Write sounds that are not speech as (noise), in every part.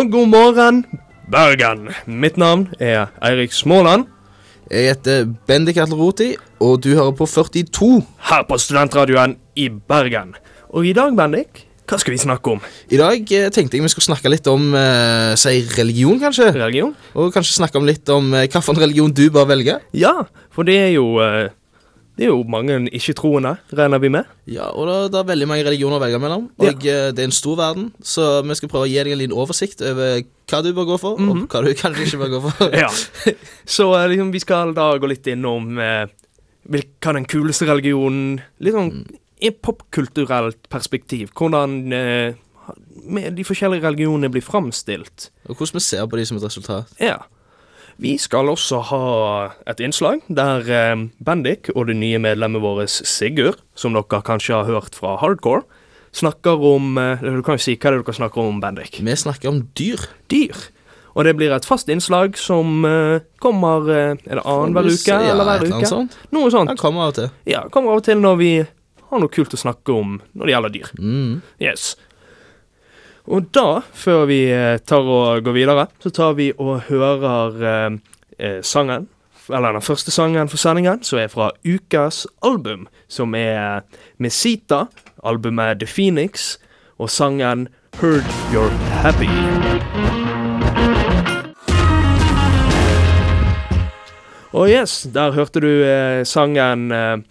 Og god morgen, Bergen. Mitt navn er Eirik Småland. Jeg heter Bendik Atleroti, og du hører på 42. Her på Studentradioen i Bergen. Og i dag, Bendik, hva skal vi snakke om? I dag eh, tenkte jeg vi skulle snakke litt om eh, si religion, kanskje. Religion? Og kanskje snakke om litt om eh, hvilken religion du bør velge. Ja, for det er jo eh, Det er jo mange ikke-troende, regner vi med. Ja, og det, det er veldig mange religioner å velge mellom. Og eh, det er en stor verden, så vi skal prøve å gi deg en liten oversikt over hva du bør gå for, og hva du (laughs) kanskje ikke bør gå for. (laughs) Ja. Så eh, liksom, vi skal da gå litt innom eh, hva den kuleste religionen Litt sånn i et popkulturelt perspektiv. Hvordan eh, med de forskjellige religionene blir framstilt. Og hvordan vi ser på de som et resultat. Ja. Vi skal også ha et innslag der eh, Bendik og det nye medlemmet vårt Sigurd, som dere kanskje har hørt fra Hardcore, snakker om eh, Du kan jo si hva er det dere snakker om, Bendik? Vi snakker om dyr. Dyr. Og det blir et fast innslag som eh, kommer Er det annenhver uke Ja, eller hver uke? sånt. Noe sånt. Den kommer av og til. Ja, kommer av og til når vi har noe kult å snakke om når det gjelder dyr. Mm. Yes. Og da, før vi eh, tar og går videre, så tar vi og hører eh, eh, sangen, eller den første sangen for sendingen, som er fra ukas album, som er Mesita, albumet The Phoenix, og sangen Heard You're Happy. Og yes, der hørte du eh, sangen eh,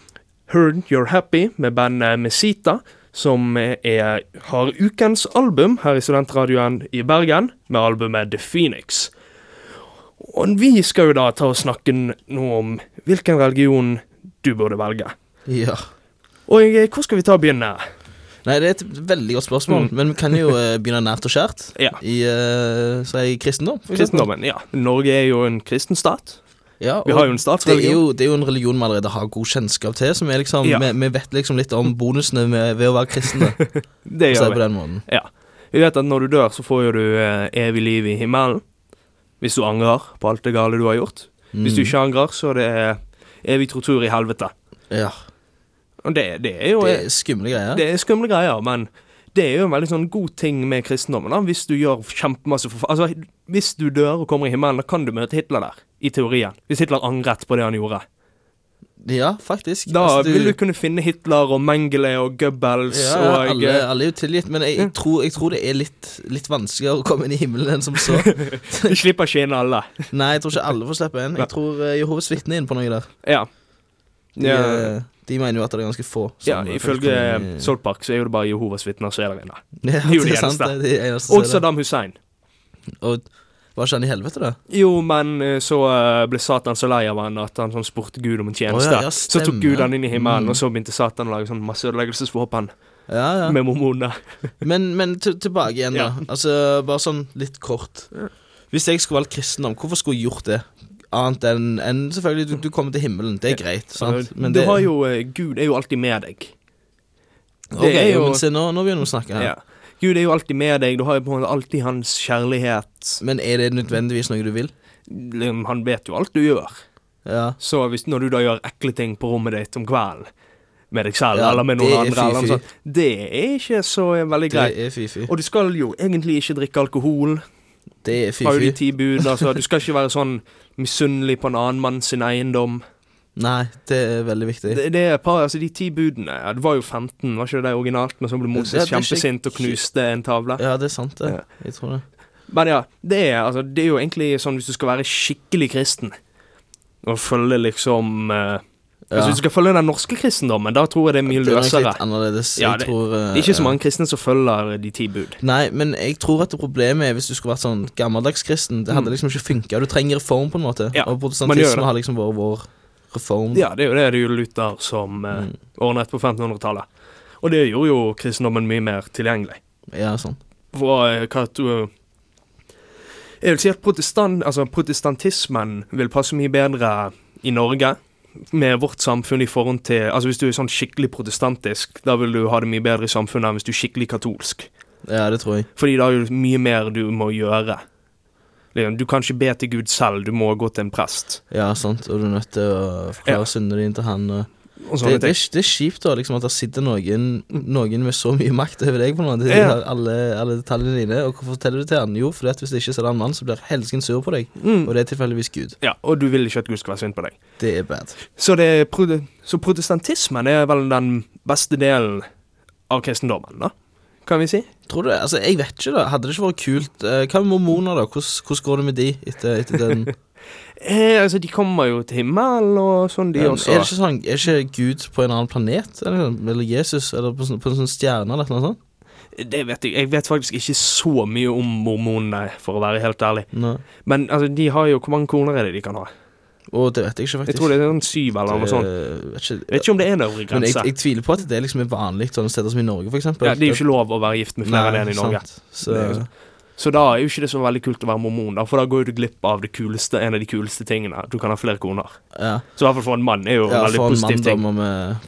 Heard You're Happy med bandet Mesita, som er, har ukens album her i Studentradioen i Bergen, med albumet The Phoenix. Og vi skal jo da ta og snakke noe nå om hvilken religion du burde velge. Ja. Og eh, hvor skal vi ta og begynne? Nei, det er et veldig godt spørsmål, Mm. men vi kan jo (laughs) eh, begynne nært og kjært. Ja. I uh, si kristendom. Kristendommen, ja. Norge er jo en kristen stat. Ja, Vi har jo en det er statsreligion. jo, det er jo en religion vi allerede har god kjennskap til. Som vi, liksom, Ja. vi, vi vet liksom litt om bonusene med, ved å være kristne. (laughs) Det Så gjør på vi. Ja. Vi vet at når du dør, så får du eh, evig liv i himmelen. Hvis du angrer på alt det gale du har gjort. Hvis du Mm. ikke angrer, så er det evig tortur i helvete. Ja, Og det, det er jo det er skumle greier. Det er skumle greier, men det er jo en veldig sånn god ting med kristendommen. da, Hvis du gjør kjempemasse for... Altså, hvis du dør og kommer i himmelen, da kan du møte Hitler der, i teorien. Hvis Hitler angret på det han gjorde. Ja, faktisk. Da Altså, vil du kunne finne Hitler og Mengele og Goebbels ja, og alle, eh, alle er jo tilgitt, men jeg, jeg, tror, jeg tror det er litt, litt vanskeligere å komme inn i himmelen enn som så. (laughs) Du slipper ikke inn alle. Nei, jeg tror ikke alle får slippe inn. Jeg tror uh, Jehovas vitner er inne på noe der. Ja. De, ja. eh, de mener jo at det er ganske få. ja eh, ifølge i- South Park så er jo det bare Jehovas vitner som er der inne. Ja, er jo det de er eneste. det. De eneste Og. Saddam Hussein. Og var ikke han i helvete, da? Jo, men eh, så eh, ble Satan så lei av han at han sånn spurte Gud om en tjeneste. Oh, ja, ja, så tok. Gud han inn i himmelen, Mm. og så begynte Satan å lage sånn masseødeleggelsesvåpen Ja, ja. med mormonene. (laughs) Men, men tilbake igjen, da. Altså, bare sånn litt kort. Hvis jeg skulle valgt kristendom, hvorfor skulle jeg gjort det? Annet enn enn selvfølgelig, du, du kommer til himmelen. Det er greit, sant? Men du har jo eh, Gud er jo alltid med deg. Ok, det er jo- men se, nå, nå begynner vi å snakke her. Ja. Gud er jo alltid med deg. Du har jo på en måte alltid hans kjærlighet. Men er det nødvendigvis noe du vil? Liksom, Han vet jo alt du gjør. Ja. Så hvis, når du da gjør ekle ting på rommet ditt om kvelden, med deg selv Ja, eller med noen andre, eller noe sånt, det er ikke så veldig Det greit. er fy-fy. Og du skal jo egentlig ikke drikke alkohol. Det er Har jo de ti bud. Altså, du skal ikke være sånn misunnelig på en annen mann sin eiendom. Nei, det er veldig viktig. Det, det er par, altså De ti budene ja, Det var jo 15, var ikke det originalt? Men så ble Moses Ja, det kjempesint og knuste en tavle. Ja, det er sant, det. Ja. Jeg tror det. Men ja, det er, altså, det er jo egentlig sånn hvis du skal være skikkelig kristen og følge liksom eh. Altså Hvis du skal følge den norske kristendommen, da tror jeg det er mye Det er løsere. litt annerledes. Ja, det- tror eh, Det er ikke så mange kristne som følger de ti bud. Nei, men jeg tror at det problemet er hvis du skulle vært sånn gammeldags kristen. Det hadde Mm. liksom ikke funka. Du trenger reform, på en måte. Ja, og protestantisme har liksom vært vår reform. Ja, det er jo det det gjorde Luther som eh, Mm. ordnet på 1500-tallet. Og det gjorde jo kristendommen mye mer tilgjengelig. Ja, sånn. For eh, hva du Jeg vil si at protestant, altså, protestantismen vil passe mye bedre i Norge. Med vårt samfunn i forhold til Altså Hvis du er sånn skikkelig protestantisk, da vil du ha det mye bedre i samfunnet enn hvis du er skikkelig katolsk. Ja, det tror jeg. Fordi da er det mye mer du må gjøre. Du kan ikke be til Gud selv, du må gå til en prest. Ja, sant. Og du er nødt til å forklare syndene dine til han. Og Det, det, det er kjipt da, liksom at det sitter noen, noen med så mye makt over deg på noe. De Ja. alle, alle detaljene dine. Og hvorfor forteller du til han? Jo, for hvis det ikke så er det en mann så blir helsken sur på deg. Mm. Og det er tilfeldigvis Gud. Ja, og du vil ikke at Gud skal være sint på deg. Det er bad. Så, det så protestantismen er vel den beste delen av kristendommen, da? Kan vi si? Tror du det? Altså, jeg vet ikke, da. Hadde det ikke vært kult eh, Hva med mormoner, da? Hvordan, hvordan går det med de etter, etter den (laughs) Eh, altså, de kommer jo til himmelen og sånn, de Men også. Er det ikke sånn Er ikke Gud på en annen planet? Eller, eller Jesus? Eller på, sånn- på en sånn stjerne, eller noe sånt? Det vet jeg. Jeg vet faktisk ikke så mye om mormonene, for å være helt ærlig. Nei. Men altså, de har jo Hvor mange koner er det de kan ha? Og det vet jeg ikke, faktisk. Jeg tror det er en syv eller noe sånt. Vet ikke, vet ikke om det er en øvre grense. Men jeg, jeg tviler på at det liksom er vanlig sånne steder som i Norge, eksempel. Ja, det er jo ikke lov å være gift med flere enn en i Norge. Så. Så da er jo ikke det så veldig kult å være mormon, da, for da går du glipp av det kuleste, en av de kuleste tingene. Du kan ha flere koner. ja. Så i hvert fall for en mann er jo en ja, veldig en positiv mann, da ting.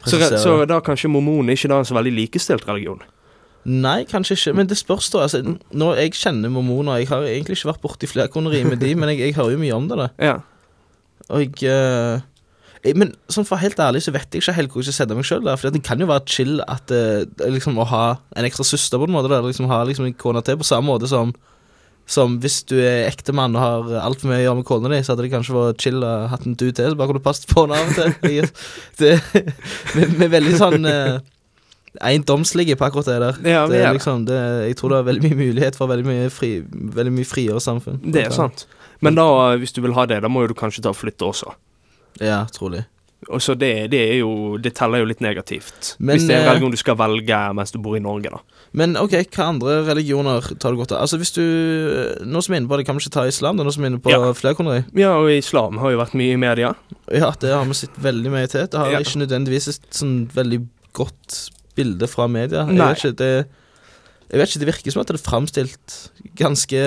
må Så, så da kanskje mormon er ikke da en så veldig likestilt religion. Nei, kanskje ikke, men det spørs da. Altså, når jeg kjenner mormoner Jeg har egentlig ikke vært borti flerkoneri med de, (laughs) men jeg, jeg hører jo mye om det. da Ja. Og jeg, eh, jeg Men sånn for helt ærlig så vet jeg ikke helt hvor jeg skal sette meg sjøl. For det kan jo være chill at eh, liksom å ha en ekstra søster på en måte. Eller liksom Ha liksom en kone til på samme måte som Som hvis du er ektemann og har altfor mye å gjøre med kona di, så hadde det kanskje vært chill å ha en du til. Så bare kunne passet på henne av og til. (laughs) Det, med, er veldig sånn eh, eiendomslige på akkurat det der. Ja, det er liksom, det, jeg tror det er veldig mye mulighet for veldig mye, fri, veldig mye friere samfunn. Det er sant. Men da, hvis du vil ha det, da må jo du kanskje ta og flytte også. Ja, trolig. Og så det, det er jo Det teller jo litt negativt. Men, hvis det er en eh, religion du skal velge mens du bor i Norge, da. Men ok, hva andre religioner tar du godt av? Altså hvis du Nå som er inne på det, kan vi ikke ta islam? Det er noe som er inne på Ja. flerkoneri? Ja, og islam har jo vært mye i media. Ja, det har vi sett veldig mye til. Det har Ja. ikke nødvendigvis et sånn veldig godt bilde fra media. Jeg Nei. vet ikke, det Jeg vet ikke, det virker som at det er framstilt ganske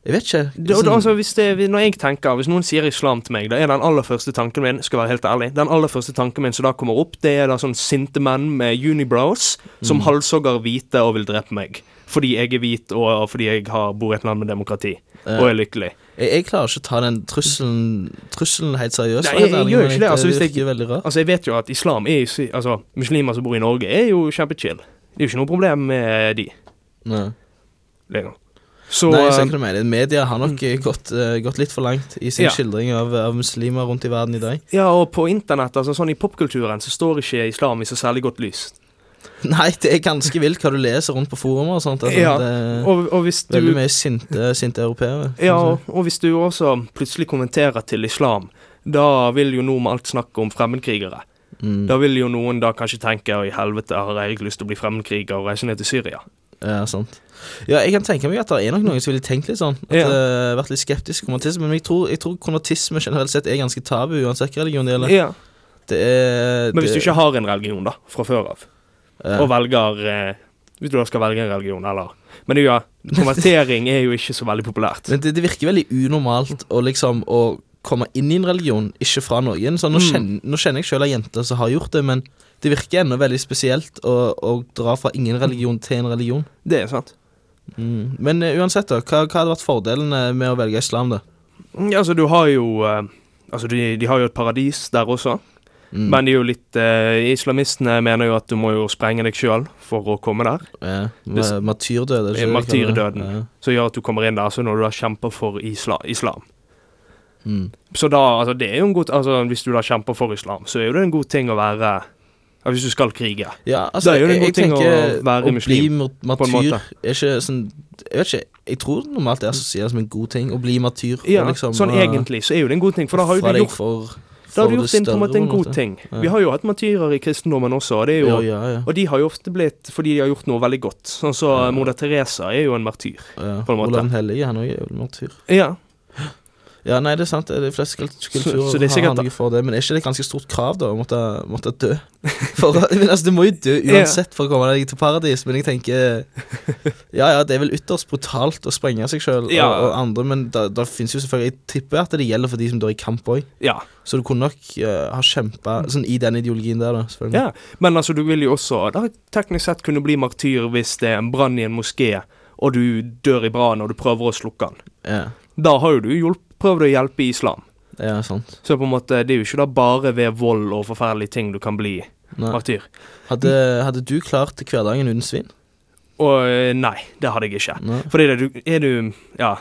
Jeg vet ikke. Det, og da, altså, hvis det, når jeg tenker, hvis noen sier islam til meg, da er den aller første tanken min skal være helt ærlig, den aller første tanken min som da kommer opp, det er da sånn sinte menn med unibrows som Mm. halshogger hvite og vil drepe meg. Fordi jeg er hvit og fordi jeg har, bor i et land med demokrati Eh, og er lykkelig. jeg, jeg klarer ikke å ta den trusselen Trusselen helt seriøst. Nei, jeg, jeg, jeg gjør ikke det, altså, hvis jeg-. Altså, jeg vet jo at islam er Altså, muslimer som bor i Norge, er jo kjempechill. Det er jo ikke noe problem med de. Nei. Liksom. Så Nei, jeg ser eh, ikke noe med det. Media har nok eh, gått, uh, gått litt for langt i sin Ja. skildring av, av muslimer rundt i verden i dag. Ja, og på internett, altså sånn i popkulturen, så står ikke islam i så særlig godt lys. (laughs) Nei, det er ganske vilt hva du leser rundt på forumer og sånt. Altså, Ja, det er Og, og hvis veldig mye sinte, sinte europeere. Ja, og, og hvis du også plutselig kommenterer til islam, da vil jo noe med alt snakket om fremmedkrigere. mm. Da vil jo noen da kanskje tenke Å, i helvete, har jeg lyst til å bli fremmedkriger og reise ned til Syria? Ja, sant. Ja, jeg kan tenke meg at det er nok noen som ville tenkt litt sånn. At Ja. det har vært litt skeptisk til konvertisme. Men jeg tror, jeg tror konvertisme generelt sett er ganske tabu, uansett hvilken religion det gjelder. Ja. Det er Men hvis du ikke har en religion, da, fra før av, og velger eh, Hvis du da skal velge en religion, eller Men det ja, konvertering er jo ikke så veldig populært. Men det, det virker veldig unormalt å liksom å komme inn i en religion, ikke fra noen. Så nå, Mm. kjenner, nå kjenner jeg selv ei jente som har gjort det, men det virker ennå veldig spesielt å, å dra fra ingen religion til en religion. Det er sant. Mm. Men eh, uansett, da, hva, hva hadde vært fordelene med å velge islam, da? Ja, altså, du har jo eh, Altså, de, de har jo et paradis der også. Mm. Men de er jo litt eh, Islamistene mener jo at du må jo sprenge deg sjøl for å komme der. ja, ma- Martyrdød, ikke martyrdøden. Ja. Som gjør at du kommer inn der så når du da kjemper for isla, islam. Mm. Så da, altså det er jo en god Altså Hvis du da kjemper for islam, så er jo det en god ting å være ja, Hvis du skal krige. Ja, altså, Det er jo en god ting å være å muslim, bli på en martyr er ikke sånn Jeg vet ikke, jeg tror normalt det er assosiert som en god ting å bli martyr. Ja, liksom, sånn egentlig så er jo det en god ting, for da har jo du gjort for, Da har du gjort på en en god ting. Ja. Vi har jo hatt martyrer i kristendommen også, og det jo Ja. Og de har jo ofte blitt fordi de har gjort noe veldig godt. Sånn så. Moder Teresa er jo en martyr. på en måte. Olav den hellige, han òg er jo en martyr. Ja. Ja, nei, det er sant. De fleste kul- kulturer så det er sikkert- har noe for det. Men er ikke det et ganske stort krav, da, å måtte, måtte dø? (laughs) For, men altså, Du må jo dø uansett for å komme deg til paradis, men jeg tenker (laughs) Ja, ja, det er vel ytterst brutalt å sprenge seg sjøl Ja. og, og andre, men da, da fins jo selvfølgelig Jeg tipper at det gjelder for de som dør i kamp òg. ja. Så du kunne nok uh, ha kjempa sånn i den ideologien der, da. selvfølgelig. Ja, men altså du vil jo også da, teknisk sett kunne bli martyr hvis det er en brann i en moské, og du dør i brannen og du prøver å slukke den. Ja. Da har jo du hjulp, du å hjelpe islam. Ja, sant. Så på en måte, det er jo ikke da bare ved vold og forferdelige ting du kan bli Nei. martyr. Hadde, hadde du klart hverdagen uten svin? Og eh, nei, det hadde jeg ikke. Nei. Fordi det, du, er du ja,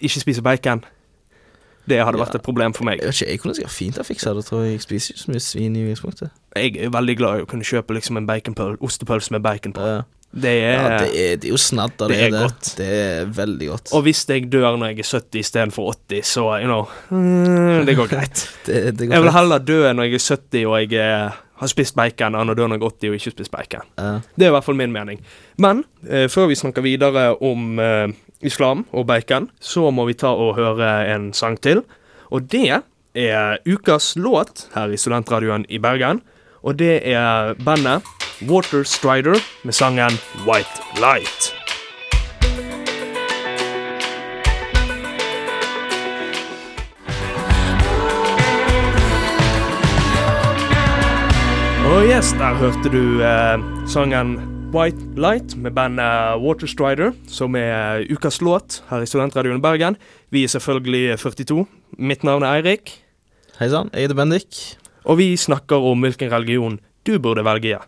ikke spiser bacon, det hadde vært Ja. et problem for meg. Jeg vet ikke, jeg kunne sikkert fint ha fiksa det, tror jeg. Jeg spiser ikke så mye svin i utgangspunktet. Jeg er veldig glad i å kunne kjøpe liksom en baconpøl, ostepølse med bacon på. Ja. Det er, Ja, det er, det er jo snadder, det det, er det. godt. Det er veldig godt. Og hvis jeg dør når jeg er 70 istedenfor 80, så you know mm, Det går greit. (laughs) det, det går Jeg vil heller dø når jeg er 70 og jeg er, har spist bacon, enn å dø når jeg er 80 og ikke spist bacon. Uh. Det er i hvert fall min mening. Men eh, før vi snakker videre om eh, islam og bacon, så må vi ta og høre en sang til. Og det er ukas låt her i Studentradioen i Bergen. Og det er bandet Water Strider med sangen White Light. Og yes, der hørte du eh, sangen White Light med bandet Water Strider, som er eh, ukas låt her i Studentradioen Bergen. Vi er selvfølgelig 42. Mitt navn er Eirik, Hei sann, jeg heter Bendik. og vi snakker om hvilken religion du burde velge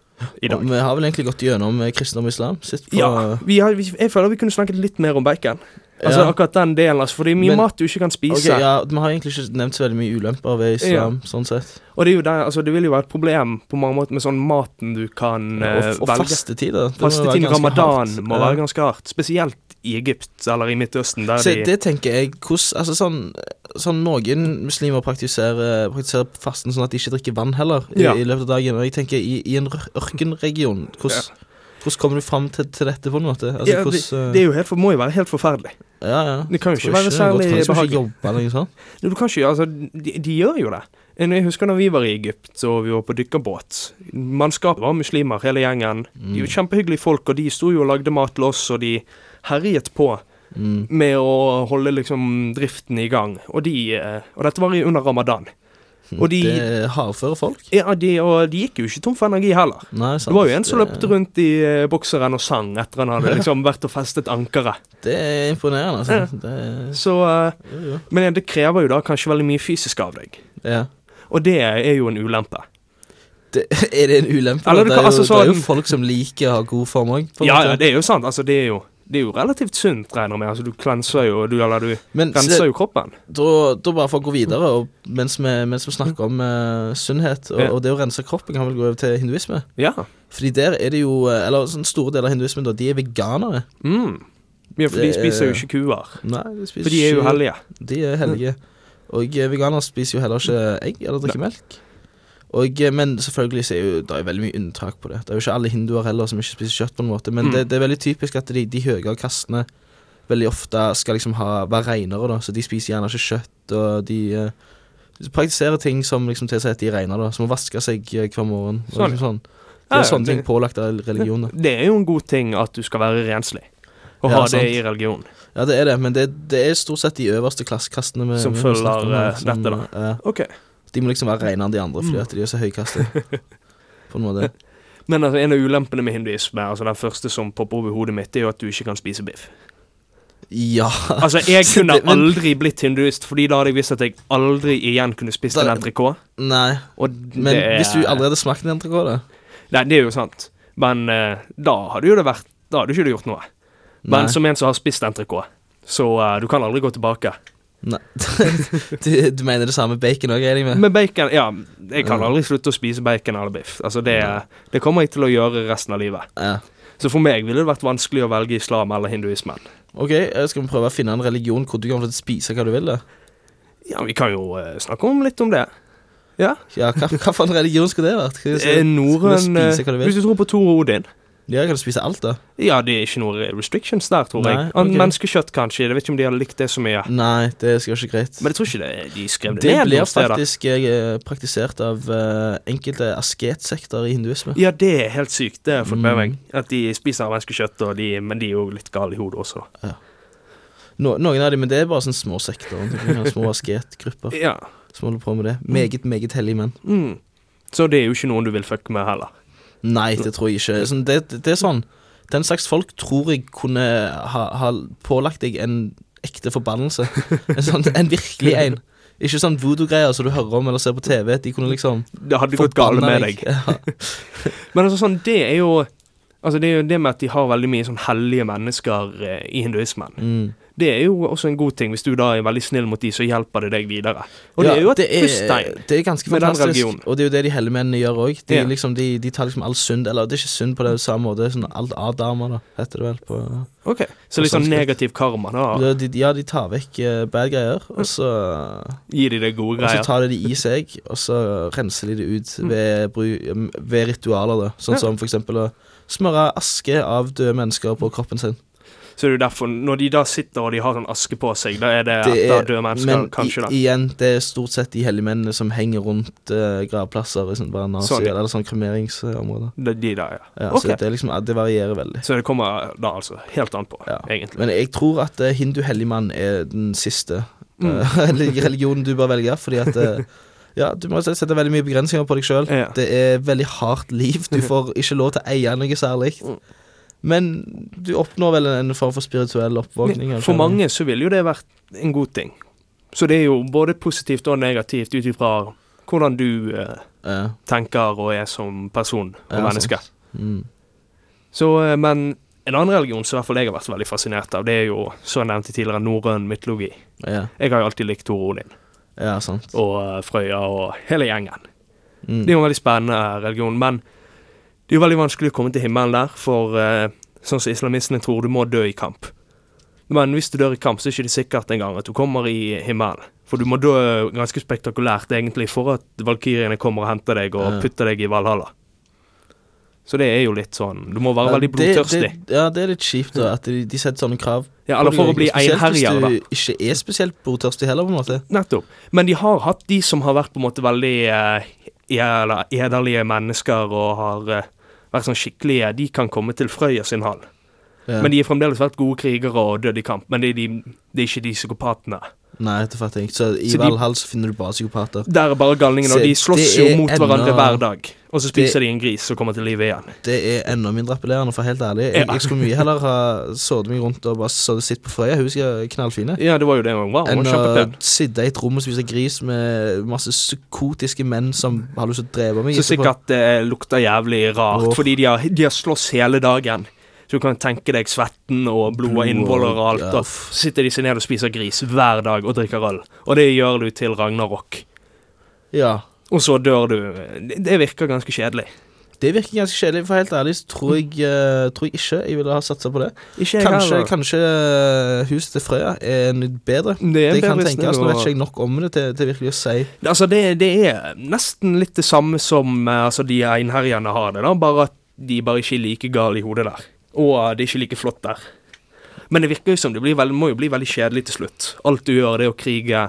i dag. Og vi har vel egentlig gått gjennom eh, kristendom og islam. Sitt på Ja, vi har, jeg føler vi kunne snakket litt mer om bacon. Altså Ja. akkurat den delen, altså, for det er mye Men- mat du ikke kan spise. Okay, ja, Vi har egentlig ikke nevnt så veldig mye ulemper ved islam. sånn sett Og det, er jo der, altså, det vil jo være et problem på mange måter med sånn maten du kan Og, eh, og velge. fastetider. Fastetiden ramadan hardt. må Ja. være ganske hardt. Spesielt i Egypt eller i Midtøsten, der Se, de det tenker jeg hvordan, altså sånn, sånn Noen muslimer praktiserer, praktiserer fasten sånn at de ikke drikker vann heller i, Ja. i løpet av dagen. Og jeg tenker i, i en ør- ørkenregion hvordan, hvordan kommer du fram til, til dette på en måte? Altså, ja, det, hvordan, det er jo helt, må jo være helt forferdelig. ja, ja. Det kan jo ikke være det særlig behagelig. (laughs) Du kan ikke, altså, de, de gjør jo det. Jeg husker når vi var i Egypt og vi var på dykkerbåt. Mannskapet var muslimer, hele gjengen. De var kjempehyggelige folk, og de sto jo og lagde mat til oss, og de herjet på Mm. med å holde liksom driften i gang. Og, de, eh, og dette var under ramadan. Og de, Det har hardføre folk. ja, de, og de gikk jo ikke tom for energi heller. Nei, sant. Det var jo en som Det- løpte rundt i uh, bokseren og sang etter han hadde (laughs) liksom vært og festet ankeret. Det er imponerende, altså. Ja. Det er, Så, uh, jo, jo. men det krever jo da kanskje veldig mye fysisk av deg. Ja. Og det er jo en ulempe. Det, (laughs) er det en ulempe? Eller det er jo, altså det er jo sånn- folk som liker å ha god form òg. Ja, ja, det er jo sant. Altså, det er jo, det er jo relativt sunt, regner jeg med. Altså, du klenser jo, du, eller du Men renser renser jo kroppen. da, da bare for å gå videre, og mens vi, mens vi snakker om uh, sunnhet, og, Ja. og det å rense kroppen, kan vel gå over til hinduisme. Ja. Fordi der er det jo eh, Eller sånn store deler av hinduismen, da, de er veganere. Mm. ja for de Det er- spiser jo ikke kuer. Nei, de spiser For de er jo hellige. De er hellige. Og eh, veganere spiser jo heller ikke egg eller drikker melk. Og, eh, men selvfølgelig så er jo det er veldig mye unntak på det. Det er jo ikke alle hinduer heller som ikke spiser kjøtt. på en måte Men Mm. det, det er veldig typisk at de, de høyere kastene veldig ofte skal liksom ha, være reinere, da. Så de spiser gjerne ikke kjøtt, og de, eh, praktiserer ting som liksom tilsier at de er reinere, da. Som å vaske seg eh, hver morgen. Og Sånn. liksom sånn. Det er ja, sånne ting pålagt av religion. da. Det er jo en god ting at du skal være renslig. Og Ja, ha det sant. i religion. Ja, det er det, men det, det er stort sett de øverste klassekastene Som følger, eh, dette, da. eh, Ok. De må liksom være renere enn de andre fordi at de er så høykastet. (laughs) På en måte. Men altså, en av ulempene med hinduisme, altså den første som popper over hodet mitt, er jo at du ikke kan spise biff. Ja. Altså, jeg (laughs) kunne Det- men- aldri blitt hinduist, fordi da hadde jeg visst at jeg aldri igjen kunne spist en entrecôte. Nei, Og men det hvis du aldri hadde smakt en entrecôte da? Nei, det er jo sant. Men uh, da hadde jo det vært Da hadde du ikke du gjort noe. Men Nei. som en som har spist entrecôte, så uh, du kan aldri gå tilbake. Nei. (laughs) du, du mener det samme bacon òg, regner jeg med? Med bacon Ja, jeg kan aldri slutte å spise bacon eller biff. Altså, det, det kommer jeg til å gjøre resten av livet. Ja. Så for meg ville det vært vanskelig å velge islam eller hinduismen. Ok, eh, skal vi prøve å finne en religion hvor du kan spise hva du vil? da? Ja, vi kan jo uh, snakke om litt om det. Ja. Ja, hva, hva for en religion skulle det vært? Skal Eh, skal Norrøn? Hvis du tror på Tor Odin Ja, kan du spise alt, da? Ja, det er ikke noen restrictions der, tror jeg. Nei, jeg. Okay. Menneskekjøtt, kanskje. Jeg vet ikke om de hadde likt det så mye. Nei, det skal ikke greit. Men jeg tror ikke det, de skrev det, Det ned blir noen faktisk eh, praktisert av uh, enkelte asketsekter i hinduisme. Ja, det er helt sykt. Det har jeg fått med Mm. meg. At de spiser menneskekjøtt, de, men de er jo litt gale i hodet også. No, noen av dem, men det er bare sånne små sekter. Små (laughs) asketgrupper Ja. som holder på med det. Meget, meget hellige menn. Mm. Så det er jo ikke noen du vil fucke med heller. Nei, det tror jeg ikke. Sånn, det, det, er sånn Den slags folk tror jeg kunne ha, ha pålagt deg en ekte forbannelse. En, sånn, en virkelig en. Ikke sånn voodoo-greier som du hører om eller ser på TV. De kunne liksom Det hadde gått galt med deg. Ja. (laughs) Men altså sånn, det er jo Altså det er jo det med at de har veldig mye sånn hellige mennesker eh, i hinduismen. Mm. Det er jo også en god ting. Hvis du da er veldig snill mot de, så hjelper det deg videre. Og det er jo et det plusstegn. Det er ganske fantastisk. Og det er jo det de helligmennene gjør òg. De, Ja. liksom, de, de tar liksom all synd Eller det er ikke synd på det samme måte. Sånn alt av damer, da, heter det vel. på Ok, Så litt sånn sanskrit. negativ karma, da. ja. De, ja, de tar vekk uh, bad greier, og så Gir de det gode greier. Og så tar de det i seg, og så renser de det ut ved, bru- ved ritualer. da Sånn Ja. som for eksempel å smøre aske av døde mennesker på kroppen sin. Så det er jo derfor, når de da sitter og de har sånn aske på seg, da er det, Det etter er- døde mennesker, Men kanskje, da. Men igjen, det er stort sett de hellige mennene som henger rundt uh, gravplasser i sånn bare nazi, Sånn, ja. eller sånn kremeringsområder. Det er de der, ja. Ja, okay. Så det, liksom, det varierer veldig. Så det kommer da altså helt an på, Ja. egentlig. Men jeg tror at uh, hindu-helligmann er den siste Mm. (laughs) eh, religionen du bør velge, fordi at uh, (laughs) Ja, du må sette veldig mye begrensninger på deg sjøl. Ja. Det er veldig hardt liv. Du (laughs) får ikke lov til å eie noe særlig. Men du oppnår vel en form for spirituell oppvåkning. For kanskje? mange så ville jo det vært en god ting. Så det er jo både positivt og negativt ut ifra hvordan du eh, Ja, tenker og er som person og Ja, menneske. mm. Så, eh, men en annen religion som i hvert fall jeg har vært veldig fascinert av, det er jo, som jeg nevnte tidligere, norrøn mytologi. ja, Jeg har jo alltid likt Tor Odin ja, sant. og eh, Frøya og hele gjengen. Mm. Det er jo en veldig spennende religion, men det er jo veldig vanskelig å komme til himmelen der, for eh, sånn som islamistene tror, du må dø i kamp. Men hvis du dør i kamp, så er det ikke sikkert engang at du kommer i himmelen. For du må dø ganske spektakulært, egentlig, for at valkyrjene kommer og henter deg og putter deg i Valhalla. Så det er jo litt sånn Du må være Ja, veldig blodtørstig. Det, ja, det er litt kjipt da, at de, de setter sånne krav. Ja, eller for å bli einherjer, da. Hvis du ikke er spesielt blodtørstig heller, på en måte. Nettopp. Men de har hatt de som har vært på en måte veldig eh, eller ederlige mennesker og har eh, vært sånn skikkelige. De kan komme til Frøya sin hall. Ja. Men de er fremdeles vært gode krigere og døde i kamp. Men det er, de, det er ikke de psykopatene. Nei, det fatter jeg ikke. Så i Så de- Valhall så finner du bare psykopater. Der er bare galningene, og de slåss jo mot mot hverandre hver dag. Og så spiser det- de en gris som kommer til live igjen. Det er enda mindre appellerende, for helt ærlig. Jeg, Ja. jeg skulle mye heller ha sittet meg rundt og bare så sitt på Frøya. Hun er knallfine. Ja, det var jo det hun var. Hun Enn å sitte i et rom og spise gris med masse psykotiske menn som har lyst til å drepe meg. Så sikkert det lukter jævlig rart, oh. fordi de har, de har slåss hele dagen. Så du kan tenke deg svetten og blod og innvoller og alt. Og så sitter de seg ned og spiser gris hver dag og drikker øl. Og det gjør du til Ragnarok. Ja. Og så dør du. Det, virker ganske kjedelig. Det virker ganske kjedelig. For helt ærlig så tror jeg, eh, tror jeg ikke jeg ville ha satsa på det. Kanskje, kanskje eh, huset til Frøya er bedre. Det er Det kan bedre tenkes. snill Nå vet ikke jeg nok om det til, til virkelig å si. Altså, det, det er nesten litt det samme som eh, altså, de einherjene har det, da. Bare at de bare ikke er like gale i hodet der. Og det er ikke like flott der. Men det virker jo som det blir veldig, må jo bli veldig kjedelig til slutt. Alt du gjør, det er å krige,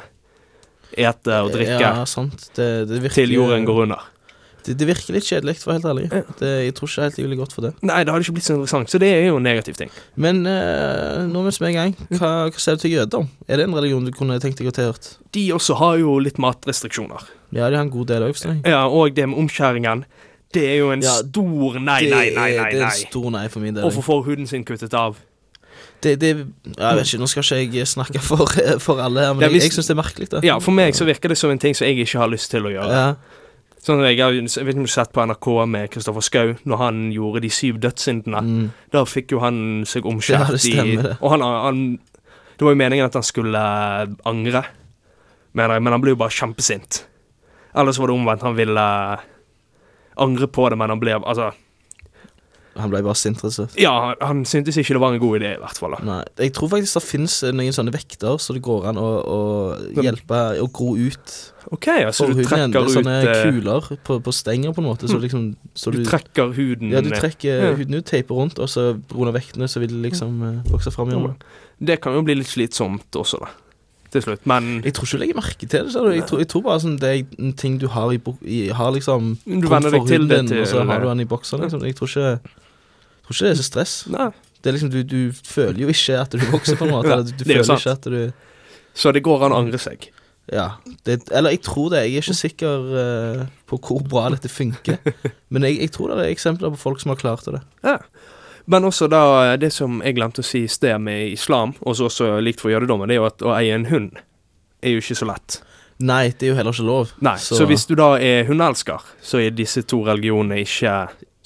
ete og drikke Ja, sant. Det, det virker, til jorden går under. Det, det virker litt kjedelig, for å være helt ærlig. Det, jeg tror ikke helt jeg ville gått for det. Nei, det hadde ikke blitt så interessant, så det er jo en negativ ting. Men eh, nå mens vi er i gang, hva, hva ser du til jøder? Er det en religion du kunne tenkt deg å tilhørt? De også har jo litt matrestriksjoner. Ja, de har en god del òg. Ja, og det med omskjæringen. Det er jo en Ja, stor nei, nei, nei, nei, nei. Det er en stor nei for min del. Hvorfor får huden sin kuttet av? Det, det, jeg vet ikke, Nå skal ikke jeg snakke for, (laughs) for alle her, men Ja, jeg, hvis- jeg syns det er merkelig. da Ja, for meg så virker det som en ting som jeg ikke har lyst til å gjøre. Ja, Sånn, jeg, har, jeg vet ikke om du har sett på NRK med Kristoffer Schou, når han gjorde de syv dødssyndene. mm, Da fikk jo han seg Ja, omskjært stemmer det. i Og han, han Det var jo meningen at han skulle eh, angre, mener jeg, men han ble jo bare kjempesint. Eller så var det omvendt, han ville eh, angre på det, men han ble Altså, Han ble bare sint, rett og slett. ja, han, han syntes ikke det var en god idé, i hvert fall. da. Nei, Jeg tror faktisk det finnes noen sånne vekter så det går an å, å hjelpe å gro ut OK, ja, så du trekker er ut sånne eh, kuler på, på stenger, på en måte. Så Mm. liksom så Du du, trekker huden Ja, du trekker Ja. huden ut, teiper rundt, og så pga. vektene så vil det liksom eh, vokse fram da. Det kan jo bli litt slitsomt også, da. Til slutt. Men Jeg tror ikke du legger merke til det. Så jeg, tror, jeg tror bare sånn det er en ting du har i, i Har liksom du venner deg til det til Og så har du den i boksen. liksom. Jeg tror ikke tror ikke det er så stress. Nei. Det er liksom, du, du føler jo ikke at du vokser, på en måte. (laughs) Du, du det er jo føler sant. ikke at du Så det går an å angre seg. Ja. Det, eller jeg tror det. Jeg er ikke sikker eh, på hvor bra dette funker. (laughs) Men jeg, jeg tror det er eksempler på folk som har klart det. Ja. Men også da det som jeg glemte å si i sted med islam, og så også likt for jødedommen, det er jo at å eie en hund er jo ikke så lett. Nei, det er jo heller ikke lov. Nei, så, hvis du da er hundeelsker, så er disse to religionene ikke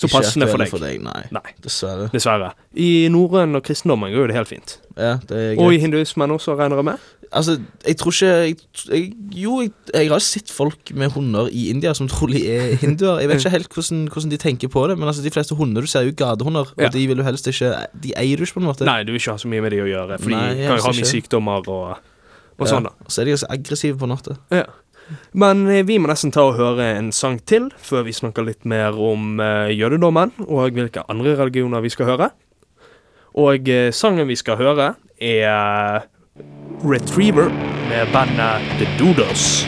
så Ikke passende for aktuelle deg. Nei, Nei, dessverre. dessverre. I norrøn og kristendommen går jo det helt fint. Ja, det er Og i hinduismen også, regner jeg med? Altså, jeg tror ikke jeg, jeg, Jo, jeg, jeg har sett folk med hunder i India som trolig er hinduer. Jeg vet ikke helt hvordan, hvordan de tenker på det, men altså, de fleste hunder du ser, er jo gatehunder, Ja. og de vil jo helst ikke De eier du ikke, på en måte. Nei, du vil ikke ha så mye med de å gjøre, for de kan jo ha mye sykdommer og, og Ja, sånn, da. Og så er de ganske aggressive på natta. Ja. Men eh, vi må nesten ta og høre en sang til, før vi snakker litt mer om eh, jødedommen, og hvilke andre religioner vi skal høre. Og eh, sangen vi skal høre, er Retriever med bandet The Doodles.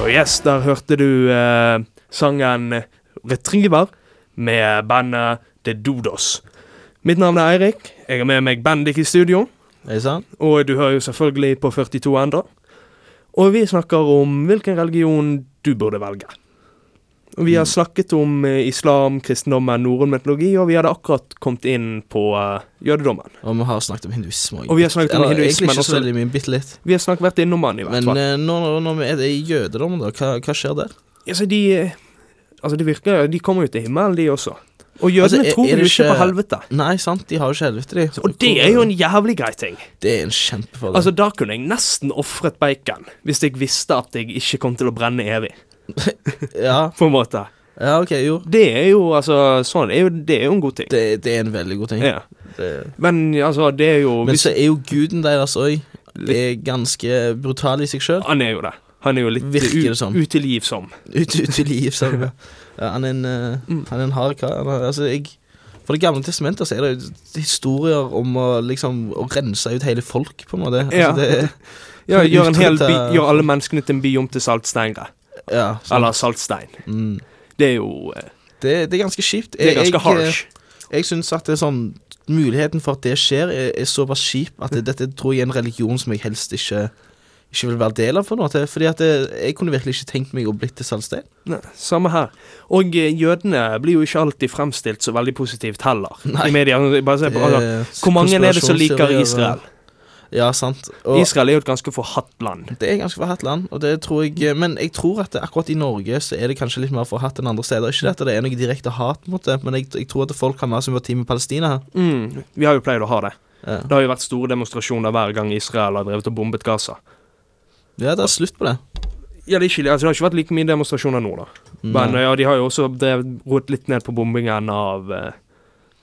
Og yes, der hørte du eh, sangen Retriever med bandet The Dodos. Mitt navn er Eirik. Jeg har med meg Bendik i studio. Sant? Og du hører jo selvfølgelig på 42 enda. Og vi snakker om hvilken religion du burde velge. Og vi har snakket om eh, islam, kristendommen, norrøn mytologi, og vi hadde akkurat kommet inn på uh, jødedommen. Og vi har snakket om hinduisme Og vi har snakket om Eller, hinduismen ikke så også. veldig mye, bitte litt. Vi har snakket vært innom den, i hvert fall. Men når, når vi er i jødedommen, da, hva, hva skjer der? Altså, de, eh, altså, det virker De kommer jo til himmelen, de også. Og jødene Altså, tror jo ikke på helvete. Nei, sant, de har jo ikke helvete, de. Og det er jo en jævlig grei ting. Det er en kjempefordel. Altså, Da kunne jeg nesten ofret bacon hvis jeg visste at jeg ikke kom til å brenne evig. (laughs) ja, På en måte. ja, ok, jo. Det er jo altså sånn, er jo, det er jo en god ting. Det, det er en veldig god ting. Ja. Det, Men altså, det er jo men hvis, så er jo guden deres òg ganske brutal i seg sjøl. Han er jo det. Han er jo litt Virker det som. utilgivsom. Ut, ut du. Ja, (laughs) han er en, eh, Mm. han er en hard kar. Altså, jeg For Det gamle testamentet så er det historier om å liksom Å rense ut hele folk, på en måte. Altså, Ja. det, Ja, (laughs) gjør, by, gjør alle menneskene til en by om til saltsteinere. ja. Eller saltstein. mm. Det er jo eh, det, det er ganske kjipt. Det er ganske jeg, harsh. Jeg, jeg syns at det er sånn Muligheten for at det skjer, er, er såpass kjip at det, dette tror jeg er en religion som jeg helst ikke ikke vil være del av. for noe til, Fordi at det, Jeg kunne virkelig ikke tenkt meg å bli til saltstein. Nei, samme her. Og eh, jødene blir jo ikke alltid fremstilt så veldig positivt heller. Nei. I media. Bare se på, alle. Hvor mange er det som liker Israel? Ja, sant. Og Israel er jo et ganske forhatt land. det er ganske forhatt land, og det tror jeg Men jeg tror at det, akkurat i Norge så er det kanskje litt mer forhatt enn andre steder. Ikke at det er noe direkte hat mot det, men jeg, jeg tror at folk har mer sympati med Palestina her. Mm, vi har jo pleid å ha det. Ja, Det har jo vært store demonstrasjoner hver gang Israel har drevet og bombet Gaza. Ja det er slutt på det. Ja, det, ikke, altså, det har ikke vært like mye demonstrasjoner nå, da. Men Nei. ja, de har jo også drevet, roet litt ned på bombingen av eh,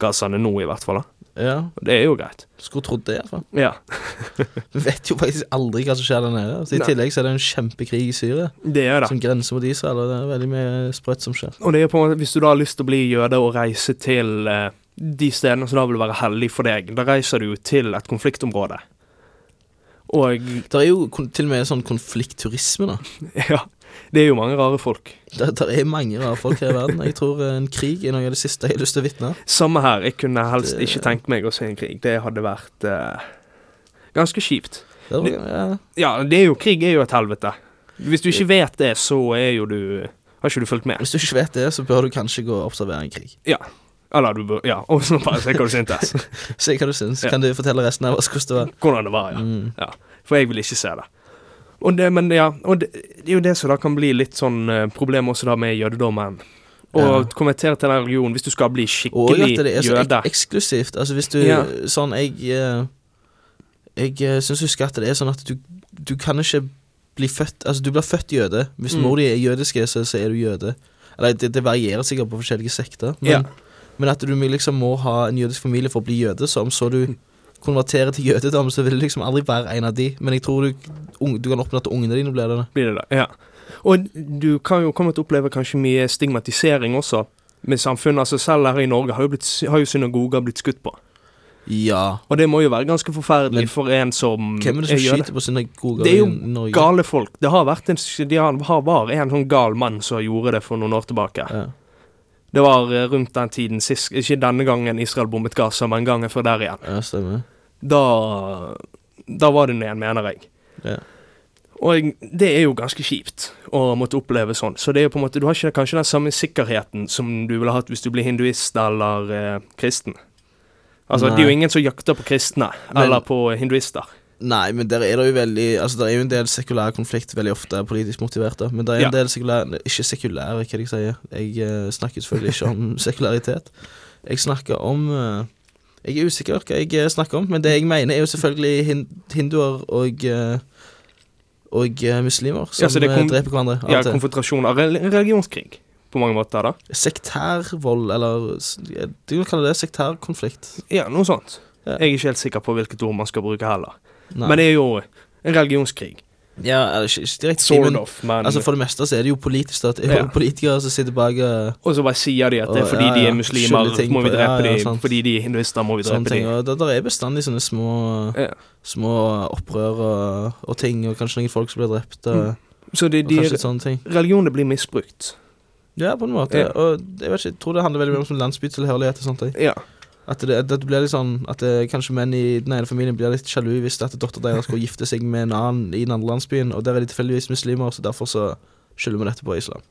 Gazaene nå, i hvert fall. da. Ja, det er jo greit. Skulle trodd det, iallfall. Ja, (laughs) Vi vet jo faktisk aldri hva som skjer der nede. Så I Nei. tillegg så er det en kjempekrig i Syria, det er det. som grenser mot Israel, og det er veldig mye sprøtt som skjer. Og det er på en måte, hvis du da har lyst til å bli jøde og reise til eh, de stedene som da vil være heldig for deg, da reiser du jo til et konfliktområde. Og Det er jo til og med sånn konfliktturisme, da. (laughs) ja, det er jo mange rare folk. Det, det er mange rare folk her i verden. Jeg tror eh, en krig er noe av det siste jeg har lyst til å vitne. Samme her. Jeg kunne helst Det- ikke tenkt meg å se en krig. Det hadde vært uh, ganske kjipt. Det var, ja, Ja, det er jo, krig er jo et helvete. Hvis du ikke vet det, så er jo du Har ikke du fulgt med? hvis du ikke vet det, så bør du kanskje gå og observere en krig. Ja. Eller du bør Ja, (laughs) og så bare se hva du syntes. (laughs) Se hva du syns. Ja. Kan du fortelle resten av oss hvordan det var? Hvordan det var, ja. Mm. ja. For jeg vil ikke se det. Og det, men ja, og det, det er jo det som da kan bli litt sånn uh, problem også da med jødedommen. Å Ja. konvertere til den religionen hvis du skal bli Og skikkelig at det er så jøde. ek eksklusivt. Altså hvis du Ja. Sånn, jeg uh, Jeg uh, syns husker at det er sånn at du, du kan ikke bli født Altså, du blir født jøde. Hvis Mm. mor di er jødisk, så, så er du jøde. Eller det, det varierer sikkert på forskjellige sekter. Men, Ja. Men at du liksom må ha en jødisk familie for å bli jøde, så om så du konverterer til jødedom, så vil du liksom aldri være en av de. Men jeg tror du, du kan oppnå at ungene dine blir det. Blir det da, Ja. Og du kan jo komme til å oppleve kanskje mye stigmatisering også med samfunnet. Altså selv her i Norge har jo, blitt, har jo synagoger blitt skutt på. Ja. Og det må jo være ganske forferdelig Men for en som Hvem er det som skyter på synagoger Det er jo? Gale folk. Det har vært en, de har, har var en sånn gal mann som gjorde det for noen år tilbake. Ja. Det var eh, rundt den tiden sist Ikke denne gangen Israel bommet Gaza, men gangen før der igjen. ja, stemmer. Da Da var det ned mener jeg. Ja. Og det er jo ganske kjipt å måtte oppleve sånn. Så det er jo på en måte, du har ikke kanskje den samme sikkerheten som du ville hatt hvis du blir hinduist eller eh, kristen. Altså, Nei. det er jo ingen som jakter på kristne, Men- eller på hinduister. Nei, men der er det jo veldig Altså, det er jo en del sekulær konflikt, veldig ofte politisk motiverte. Men det er en Ja. del sekulær Ikke sekulære, hva jeg sier. Jeg uh, snakker selvfølgelig ikke om (laughs) sekularitet. Jeg snakker om uh, Jeg er usikker hva jeg eh, snakker om, men det jeg mener, er jo selvfølgelig hin hinduer og uh, og muslimer som Ja, så det kom- dreper hverandre. Ja, konfrontasjon av religionskrig, på mange måter, da. Sektærvold, eller Du kan kalle det sektærkonflikt. Ja, noe sånt. Ja. Jeg er ikke helt sikker på hvilket ord man skal bruke heller. Nei. Men det er jo en religionskrig. ja, direkte Sort men, of, men Altså For det meste så er det jo politisk. Da. Det Ja. politikere som sitter bak eh, Og så bare sier de at det er fordi ja, de er muslimer, må vi drepe ja, ja, dem. Fordi de er hinduister, må vi drepe ting. dem. Det, der er bestandig sånne små Ja. Små opprør og, og ting, og kanskje noen folk som blir drept. Og, Så det, de, ting. religioner blir misbrukt. Ja, på en måte. Ja. Og jeg vet ikke, jeg tror det handler veldig mye om sånn landsbytilhørighet og sånt. jeg. Ja. At det, at det blir litt sånn At det, kanskje menn i den ene familien blir litt sjalu hvis at dattera deres skulle gifte seg med en annen i den andre landsbyen, og der er de tilfeldigvis muslimer, så derfor så skylder vi dette på islam.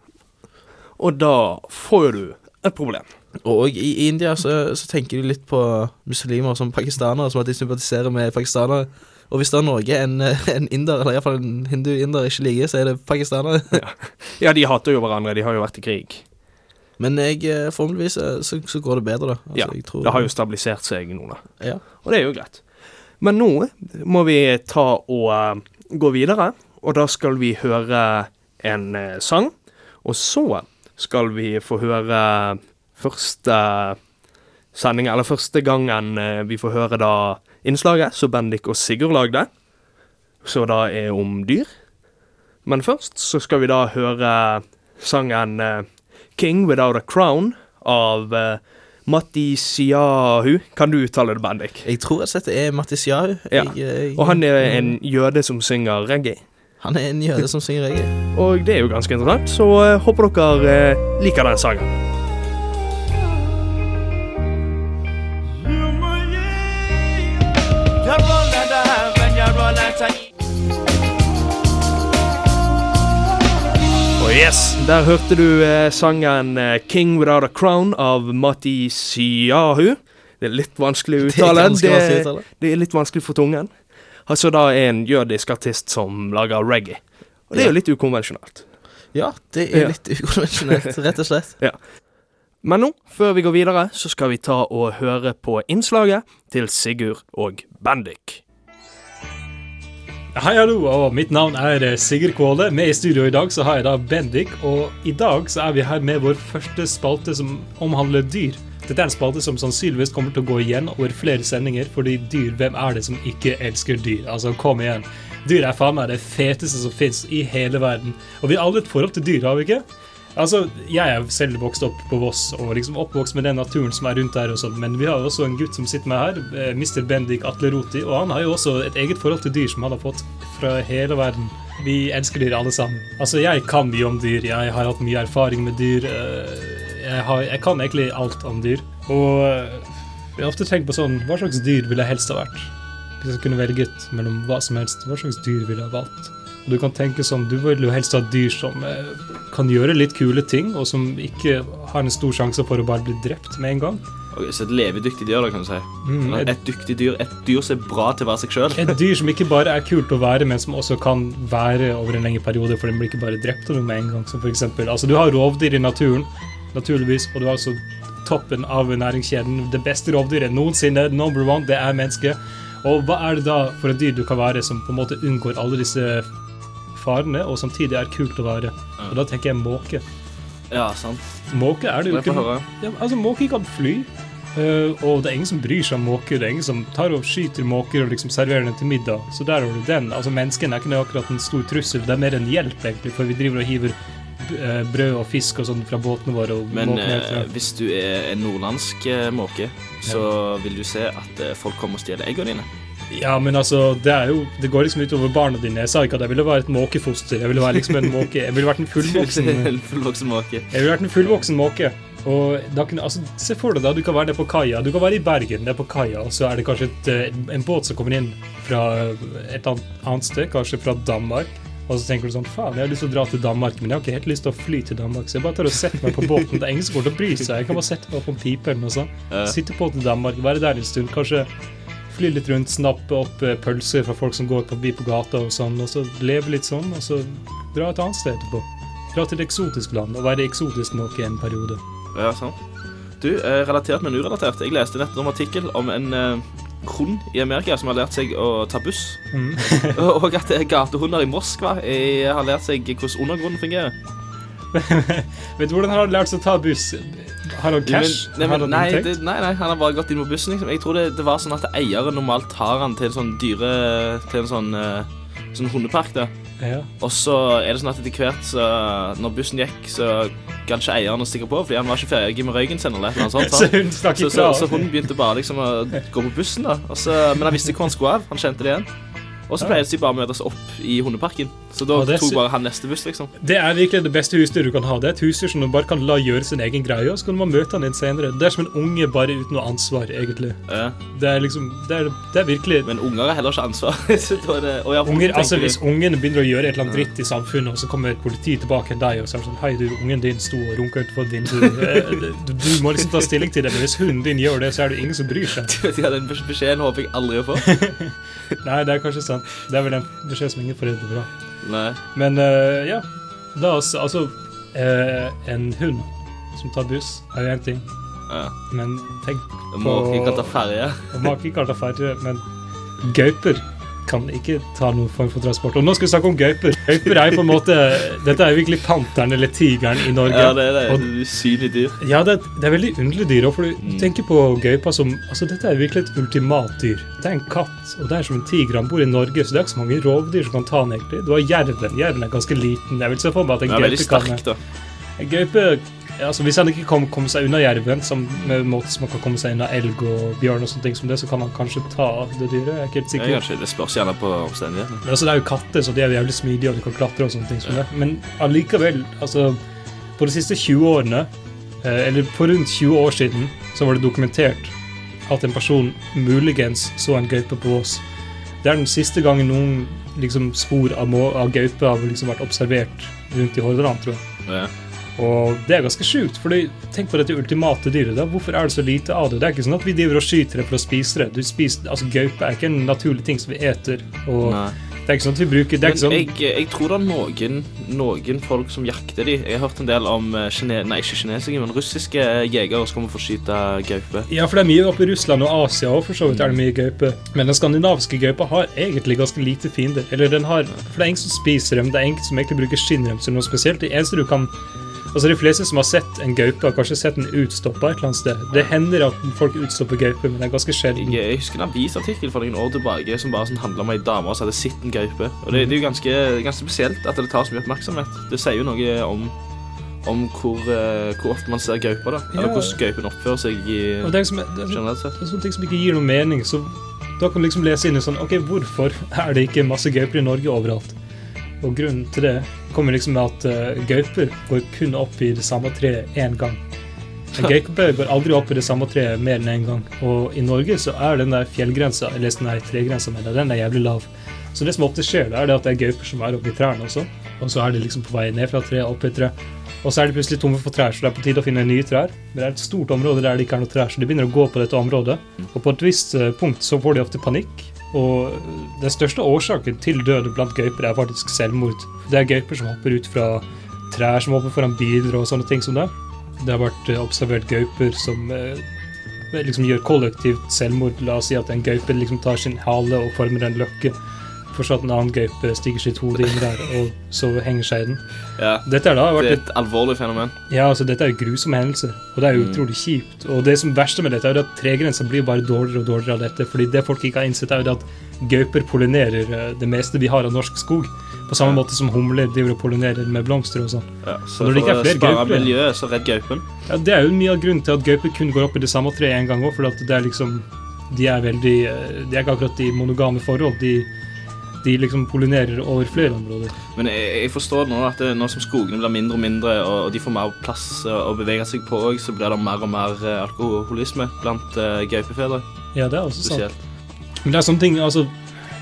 Og da får du et problem. Og i India så, så tenker de litt på muslimer som pakistanere, som at de sympatiserer med pakistanere. Og hvis det er noe en, en inder, eller iallfall en hindu-inder, ikke liker, så er det pakistanere. Ja, de hater jo hverandre, de har jo vært i krig. Men jeg, eh, formeligvis eh, så, så går det bedre, da. Altså, Ja, tror, Det har jo stabilisert seg nå, da. ja. Og det er jo greit. Men nå må vi ta og uh, gå videre, og da skal vi høre en uh, sang. Og så skal vi få høre første sending, eller første gangen uh, vi får høre da innslaget som Bendik og Sigurd lagde, så da er om dyr. Men først så skal vi da høre sangen 'King Without a Crown' av uh, Matti Siahu. Kan du uttale det, Bendik? Jeg tror jeg det er Mattis Yahu. Ja. Jeg, Og han er en jøde som synger reggae. han er en jøde som synger reggae. Og det er jo ganske interessant, så eh, håper dere eh, liker den sangen. Yes, der hørte du eh, sangen eh, 'King Without a Crown' av Mati Siahu. Det er litt vanskelig å Det er uttale. vanskelig uttale. det er litt vanskelig for tungen. Altså da er en jødisk artist som lager reggae. Og det er jo litt ukonvensjonelt. Ja, det er Ja. litt ukonvensjonelt, (laughs) rett og slett. Men nå, før vi går videre, så skal vi ta og høre på innslaget til Sigurd og Bendik. Hei, hallo, og mitt navn er eh, Sigurd Kvåle. Med i studio i dag så har jeg da Bendik, og i dag så er vi her med vår første spalte som omhandler dyr. Dette er en spalte som sannsynligvis kommer til å gå igjen over flere sendinger, fordi dyr, hvem er det som ikke elsker dyr? Altså, kom igjen. Dyr er faen meg det feteste som fins i hele verden. Og vi har alle et forhold til dyr, har vi ikke? Altså, Jeg er selv vokst opp på Voss og liksom oppvokst med den naturen som er rundt der, og sånn, men vi har også en gutt som sitter med her, eh, Mr. Bendik Atleroti, og han har jo også et eget forhold til dyr som han har fått fra hele verden. Vi elsker dyr alle sammen. Altså, Jeg kan mye om dyr, jeg har hatt mye erfaring med dyr. eh, Jeg, har, jeg kan egentlig alt om dyr. Og eh, jeg har ofte tenkt på sånn Hva slags dyr ville jeg helst ha vært? Hvis jeg kunne velget mellom hva som helst, hva slags dyr ville jeg valgt? Du kan tenke sånn, du vil jo helst ha dyr som eh, kan gjøre litt kule ting, og som ikke har en stor sjanse for å bare bli drept med en gang. Okay, så et levedyktig dyr, da, kan du si. Mm, et, Et dyktig dyr. Et dyr som er bra til å være seg sjøl. et dyr som ikke bare er kult å være, men som også kan være over en lengre periode, for den blir ikke bare drept av noe med en gang. Som for eksempel, altså du har rovdyr i naturen, naturligvis, og du har altså toppen av næringskjeden. Det beste rovdyret noensinne, number one, det er mennesket. Og hva er det da for et dyr du kan være som på en måte unngår alle disse farene, og samtidig er kult å være? Og da tenker jeg måke. Ja, sant. Måke er det jo ikke. Ja, altså, måke kan fly, Uh, og det er ingen som bryr seg om måker. Det er ingen som tar og skyter måker og liksom serverer den til middag. Så der har du den. Altså, Menneskene er ikke akkurat en stor trussel, det er mer en hjelp, egentlig, for vi driver og hiver eh, brød og fisk og sånn fra båtene våre. Men eh, hvis du er en nordlandsk måke, så vil du se at folk kommer og stjeler eggene dine. Ja, men altså, det er jo Det går liksom utover barna dine. Jeg sa ikke at jeg ville være et måkefoster. Jeg ville være liksom en måke. Jeg ville vært en fullvoksen (laughs) fullvoksen måke. Jeg ville vært en fullvoksen måke. Og da kunne, altså, Se for deg da, du kan være nede på kaia. Du kan være i Bergen, nede på kaia, og så er det kanskje et, eh, en båt som kommer inn fra et annet annet sted, kanskje fra Danmark. Og så tenker du sånn Faen, jeg har lyst til å dra til Danmark, men jeg har ikke helt lyst til å fly til Danmark, så jeg bare tar og setter meg på båten. Det er ingen som kommer til å bry seg. Jeg kan bare sette meg på en pipe eller noe sånt. Sitte på til Danmark, være der en stund, kanskje fly litt rundt, snappe opp eh, pølser fra folk som går forbi på gata og sånn, og så leve litt sånn, og så dra et annet sted etterpå. Dra til et eksotisk land og være eksotisk nok i en periode. Ja, sant. Du, eh, relatert men urelatert. Jeg leste nettopp en artikkel om en eh, hund i Amerika som har lært seg å ta buss. Mm. (laughs) og at eh, gatehunder i Moskva har lært seg hvordan undergrunnen fungerer. (laughs) Vet du hvordan han har lært seg å ta buss? Har han cash? Men, nei, men, han nei, det, nei, nei, han har bare gått inn på bussen. liksom. Jeg tror det, det var sånn at eieren normalt tar han til en sånn dyre Til en sånn, uh, sånn hundepark. da. Ja. Og så er det sånn at etter hvert, så, når bussen gikk, så gadd ikke eieren å stikke på, fordi han var ikke ferdig med røyken sin. eller noe sånt. (laughs) Så hun Så, så, så hun begynte bare liksom å gå på bussen, da. Og så, men han visste hvor han skulle av. Han kjente det igjen. Og så pleide de bare å møtes opp i hundeparken. Så da tok bare han neste buss, liksom. Det er virkelig det beste husdyret du kan ha. Det er et husdyr som du bare kan la gjøre sin egen greie, og så kan man møte han igjen senere. Det er som en unge bare uten noe ansvar, egentlig. Ja. Det er liksom Det er, det er virkelig Men unger har heller ikke ansvar. (laughs) så det, Unger, tenker altså Hvis ungen begynner å gjøre et eller annet dritt i samfunnet, og så kommer politiet tilbake til deg og sier sånn Hei, du, ungen din sto og runka utenfor vinduet. (laughs) Du, du må liksom ta stilling til det, men hvis hunden din gjør det, så er det ingen som bryr seg. (laughs) Ja, den beskjeden håper jeg aldri å få. Nei, det er kanskje sant. Det er vel en beskjed som ingen foreldre vil ha. Nei. Men uh, ja. Da, altså, altså eh, En hund som tar buss, er jo én ting, Ja. men tenk på Måke kan ta ferje. Måke kan ta ferje, men gauper kan ikke ta noen form for transport. Og nå skal vi snakke om gauper. Gauper er jo på en måte Dette er jo virkelig panteren eller tigeren i Norge. Ja, det er det. Og- Usynlig dyr. Ja, det, det er veldig underlig dyr. òg, For du Mm. tenker på gaupa som Altså, dette er virkelig et ultimat dyr. Det er en katt, og det er som en tiger. Han bor i Norge, så det er ikke så mange rovdyr som kan ta han egentlig. Du har jerven. Jerven er ganske liten. Jeg vil se for meg at en Den er veldig gaupe kan sterk, en altså Hvis han ikke kommer kom seg unna jerven, som, med måte som han kan komme seg unna elg og bjørn, og sånne ting som det, så kan han kanskje ta det dyret. Jeg er ikke helt Ja, sikker. kanskje. Det spørs gjerne på omstendighetene. Men altså, det er jo katter, så de er jævlig smidige, og de kan klatre og sånne ting som det. Men allikevel, altså På de siste 20 årene, eh, eller på rundt 20 år siden, så var det dokumentert at en person muligens så en gaupe på Vås. Det er den siste gangen noen liksom, spor av, av gaupe har liksom vært observert rundt i Hordaland, tror jeg. Ja. Og det er ganske sjukt, for tenk på dette ultimate dyret. da. Hvorfor er det så lite av det? Det er ikke sånn at vi driver og skyter det for å spise det. Du spiser, altså Gaupe er ikke en naturlig ting som vi eter. Og Nei. det er ikke sånn at vi bruker Det er Men sånn jeg, jeg tror det er noen, noen folk som jakter de. Jeg har hørt en del om eh, kine, nei, ikke kinesiske, men russiske jegere som kommer for å skyte gaupe. Ja, for det er mye oppe i Russland og Asia òg, for så vidt er det mye gaupe. Men den skandinaviske gaupa har egentlig ganske lite fiender. Eller den har For det er ingen som spiser dem, det er ingen som egentlig bruker skinnremser noe spesielt. Det eneste du kan Altså De fleste som har sett en gaupe, har kanskje sett den utstoppa et eller annet sted. Det hender at folk utstopper gaupe, men det er ganske sjelden. Jeg, husker en avisartikkel for noen år tilbake som bare sånn handla om ei dame som hadde sett en gaupe. Og det, det er jo ganske, ganske spesielt at det tar så mye oppmerksomhet. Det sier jo noe om om hvor, eh, hvor ofte man ser gauper, da. Eller Ja. hvordan gaupen oppfører seg i, Og det er, liksom, det, er, generelt sett. det er sånne ting som ikke gir noen mening. Så da kan du liksom lese inn i sånn Ok, hvorfor er det ikke masse gauper i Norge overalt? Og grunnen til det kommer liksom med at uh, gauper går kun opp i det samme treet én gang. (laughs) En gaupe går aldri opp i det samme treet mer enn én gang. Og i Norge så er den der fjellgrensa, eller nei, der tregrensa med den er jævlig lav. Så det som ofte skjer, da er det at det er gauper som er oppe i trærne også. Og så er de liksom på vei ned fra treet, opp i treet. Og så er de plutselig tomme for trær, så det er på tide å finne nye trær. Men det er et stort område der det ikke er noe trær, så de begynner å gå på dette området. Og på et visst eh, punkt så får de ofte panikk. Og den største årsaken til død blant gauper er faktisk selvmord. Det er gauper som hopper ut fra trær som hopper foran biler og sånne ting som det. Det har vært eh, observert gauper som eh, liksom gjør kollektivt selvmord. La oss si at en gaupe liksom tar sin hale og former en løkke. For så at en annen gaupe stikker sitt hode inn der og så henger seg i den. Ja. Dette er da Det er et et alvorlig fenomen. ja, altså Dette er jo grusomme hendelser, og det er jo Mm. utrolig kjipt. Og det som verste med dette er at tregrensa blir bare dårligere og dårligere av dette. fordi det folk ikke har innsett, er jo at gauper pollinerer eh, det meste vi har av norsk skog. På samme Ja. måte som humler driver og pollinerer med blomster og sånn. Ja. Så Når det ikke er flere gauper. miljøet, så redd gaupen. Ja, Det er jo mye av grunnen til at gauper kun går opp i det samme treet en gang òg, for at det er liksom De er veldig eh, De er ikke akkurat i monogame forhold. De, de liksom pollinerer over flere områder. Men jeg, jeg forstår nå at det, nå som skogene blir mindre og mindre, og de får mer plass å å bevege seg på òg, så blir det mer og mer eh, alkoholisme blant uh, gaupefedre Ja, det er også sant. Men det er sånne ting, altså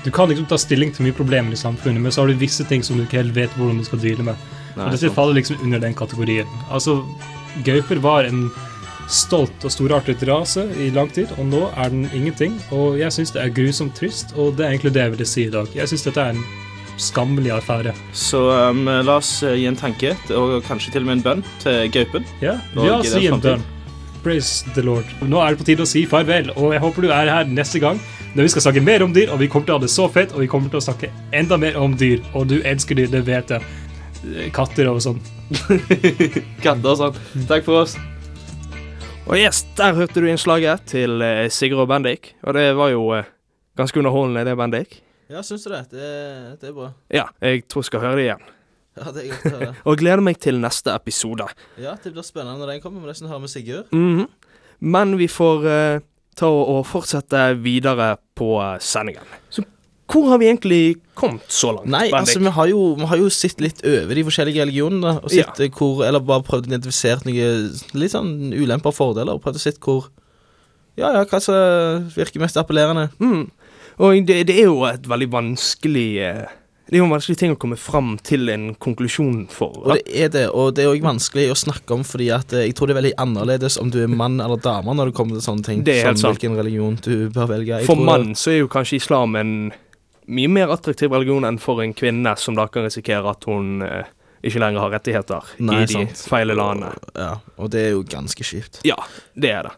Du kan liksom ta stilling til mye problemer i samfunnet, men så har du visse ting som du ikke helt vet hvordan du skal deale med. Nei, og dette faller liksom under den kategorien. Altså, gauper var en stolt og storartet rase i lang tid, og nå er den ingenting. Og jeg syns det er grusomt trist, og det er egentlig det jeg ville si i dag. Jeg syns dette er en skammelig affære. Så um, la oss eh, gi en tanke, og kanskje til og med en bønn, til gaupen. Ja, la oss gi en bønn. Praise the Lord. Nå er det på tide å si farvel, og jeg håper du er her neste gang når vi skal snakke mer om dyr, og vi kommer til å ha det så fett, og vi kommer til å snakke enda mer om dyr, og du elsker dyr, det vet jeg. Katter og sånn. (laughs) Katter og sånn. Takk for oss. Og yes, der hørte du innslaget til eh, Sigurd og Bendik. Og det var jo eh, ganske underholdende, det, Bendik. Ja, syns du det? det? Det er bra. Ja, jeg tror jeg skal høre det igjen. Ja, det er godt å høre. Og gleder meg til neste episode. Ja, det blir spennende når den kommer. med det som har med Sigurd. Mhm. Men vi får uh, ta og, fortsette videre på sendingen. Så hvor har vi egentlig kommet så langt, Nei, altså, vi har, jo, vi har jo sett litt over de forskjellige religionene, og sett ja. hvor Eller bare prøvd å identifisere noen litt sånn ulemper og fordeler, og prøvd å se hvor Ja, ja, hva som virker mest appellerende. Mm. Og det, det er jo et veldig vanskelig eh, Det er jo en vanskelig ting å komme fram til en konklusjon for. Og det er det, og det er òg vanskelig å snakke om, fordi at eh, jeg tror det er veldig annerledes om du er mann eller dame når det kommer til sånne ting. Det er helt som sant. hvilken religion du bør velge. Jeg For mann så er jo kanskje islam en mye mer attraktiv religion enn for en kvinne, som da kan risikere at hun eh, ikke lenger har rettigheter Nei, i de sant. feile landene. Ja, og det er jo ganske kjipt. Ja, det er det.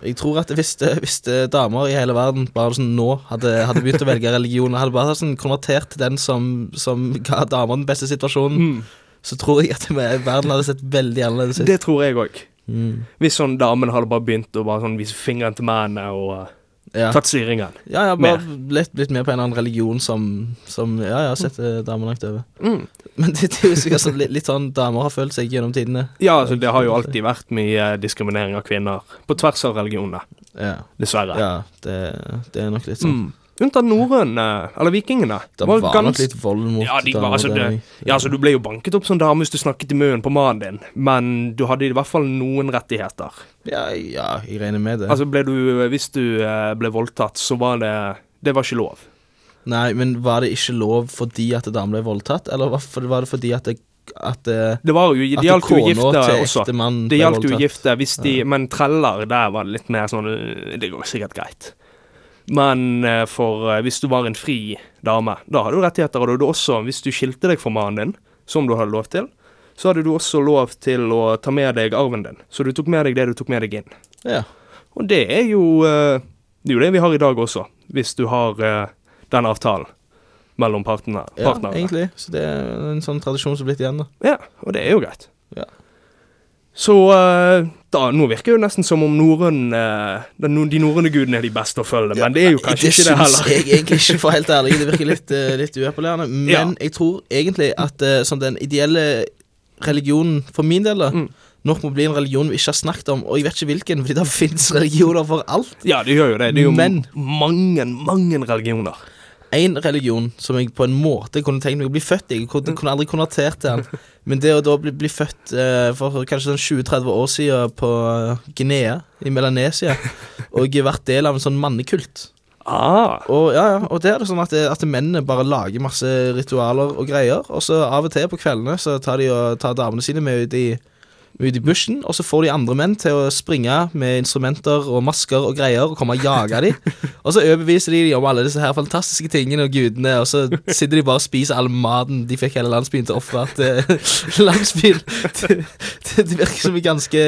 Jeg tror at hvis, hvis damer i hele verden bare sånn nå hadde, hadde begynt å velge religion, hadde bare sånn konvertert til den som, som ga damer den beste situasjonen, så tror jeg at verden hadde sett veldig annerledes ut. Det tror jeg òg. Mm. Hvis sånn damene hadde bare begynt å bare sånn vise fingeren til mennene og eh, Ja. tatt styringen. ja, ja, bare blitt, blitt med på en eller annen religion som, som ja, ja, setter damer langt over. Mm. Men det, det er jo sikkert sånn, litt, litt sånn damer har følt seg gjennom tidene. Ja, altså det har jo alltid vært mye diskriminering av kvinner på tvers av religionene. Ja, Dessverre. ja det, det er nok litt sånn. Mm. Unntatt norrøn, eh, eller vikingene. Det var, nok ganske... litt vold mot Ja, de var- altså, det- Ja, altså Du ble jo banket opp som dame hvis du snakket i munnen på mannen din, men du hadde i hvert fall noen rettigheter. ja, ja, jeg regner med det. Altså ble du, Hvis du eh, ble voldtatt, så var det Det var ikke lov. Nei, men var det ikke lov fordi at damen ble voldtatt, eller var det fordi at det, at det, Det var jo, at det gjaldt jo gifte også. Det gjaldt ugifte, hvis de Men treller, der var det litt mer sånn Det går sikkert greit. Men eh, for eh, hvis du var en fri dame, da hadde du rettigheter. Og du også, hvis du skilte deg fra mannen din, som du hadde lov til, så hadde du også lov til å ta med deg arven din. Så du tok med deg det du tok med deg inn. Ja. Og det er jo eh, Det er jo det vi har i dag også, hvis du har den avtalen mellom partene. ja, partnerne. egentlig. Så det er en sånn tradisjon som er blitt igjen, da. Ja, og det er jo greit. Så eh, da, nå virker det jo nesten som om norrøn, eh, de norrøne gudene er de beste å følge, men det er jo kanskje ikke det heller syns heller. jeg egentlig ikke, for helt ærlig. Det virker litt, eh, litt uappellerende. (laughs) Men Ja. jeg tror egentlig at sånn den ideelle religionen, for min del, da, Mm. nok må bli en religion vi ikke har snakket om. Og jeg vet ikke hvilken, fordi det (laughs) finnes religioner for alt. Ja, det gjør jo det. Det er jo Men- mange, mange religioner. En religion som jeg på en måte kunne tenkt meg å bli født i. Jeg kunne, kunne aldri konvertert til den. (laughs) Men det å da bli, bli født eh, for kanskje sånn 20-30 år siden på Guinea, i Melanesia, (laughs) og vært del av en sånn mannekult. Ah, Og, ja, ja, og det er det sånn at, det, at mennene bare lager masse ritualer og greier, og så av og til på kveldene så tar de og tar damene sine med ut i, ut i bushen, og så får de andre menn til å springe med instrumenter og masker og greier og komme og jage dem. (laughs) Og så overbeviser de dem om alle disse her fantastiske tingene og gudene, og så sitter de bare og spiser all maten de fikk hele landsbyen til å ofre til (laughs) landsbyen. (laughs) Det, det, det virker som en ganske,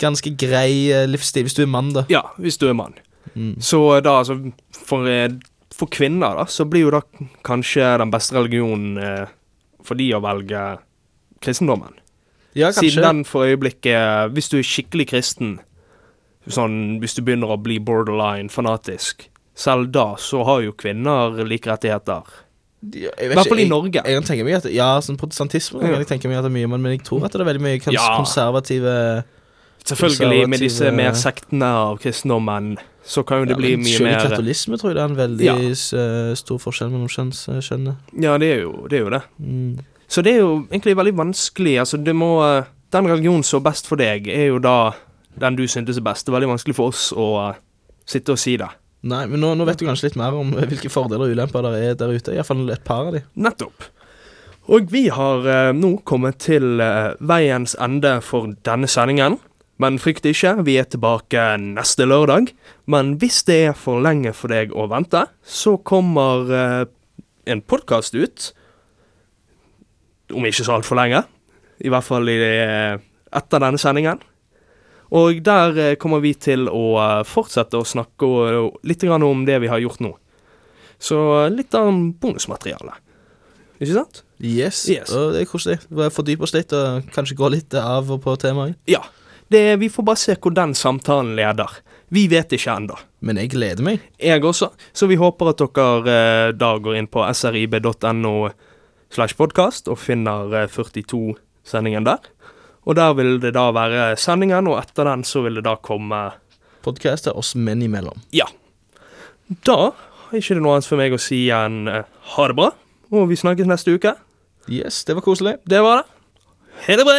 ganske grei eh, livsstil hvis du er mann, da. ja, hvis du er mann. Mm. Så da, altså, for, eh, for kvinner, da, så blir jo da kanskje den beste religionen eh, for de å velge kristendommen. Ja, Siden den for øyeblikket Hvis du er skikkelig kristen, sånn hvis du begynner å bli borderline fanatisk, selv da så har jo kvinner like rettigheter. I hvert fall i Norge. Jeg, jeg kan tenke meg at Ja, sånn protestantisme Ja. jeg tenke meg at det er mye, men, men jeg tror at det er veldig mye kons Ja. konservative Selvfølgelig, med disse mer sektene av kristendommen, så kan jo det ja, bli men mye selv mer katolisme tror jeg det er en veldig Ja. eh, stor forskjell mellom eh, kjønnene. Ja, det er jo det. Er jo det. Mm. Så det er jo egentlig veldig vanskelig. Altså, det må eh, Den religionen som er best for deg, er jo da den du syntes er best. Det er veldig vanskelig for oss å eh, sitte og si det. Nei, men nå, nå vet du kanskje litt mer om (laughs) hvilke fordeler og ulemper det er der ute. Iallfall et par av de. Nettopp. Og vi har eh, nå kommet til eh, veiens ende for denne sendingen. Men frykt ikke, vi er tilbake neste lørdag. Men hvis det er for lenge for deg å vente, så kommer eh, en podkast ut om ikke så altfor lenge. I hvert fall i, eh, etter denne sendingen. Og der eh, kommer vi til å eh, fortsette å snakke litt om det vi har gjort nå. Så litt av bonusmateriale. Ikke sant? Yes, Yes. og det er koselig. Fordype oss litt, og kanskje gå litt av og på temaet. Ja. Det, vi får bare se hvor den samtalen leder. Vi vet ikke ennå. Men jeg gleder meg. Jeg også. Så vi håper at dere da går inn på srib.no slash podkast og finner eh, 42-sendingen der. Og der vil det da være sendingen, og etter den så vil det da komme Podkast er oss menn imellom. Ja. Da er ikke det noe annet for meg å si enn eh, ha det bra, og vi snakkes neste uke. Yes, det var koselig. Det var det. Ha det bra.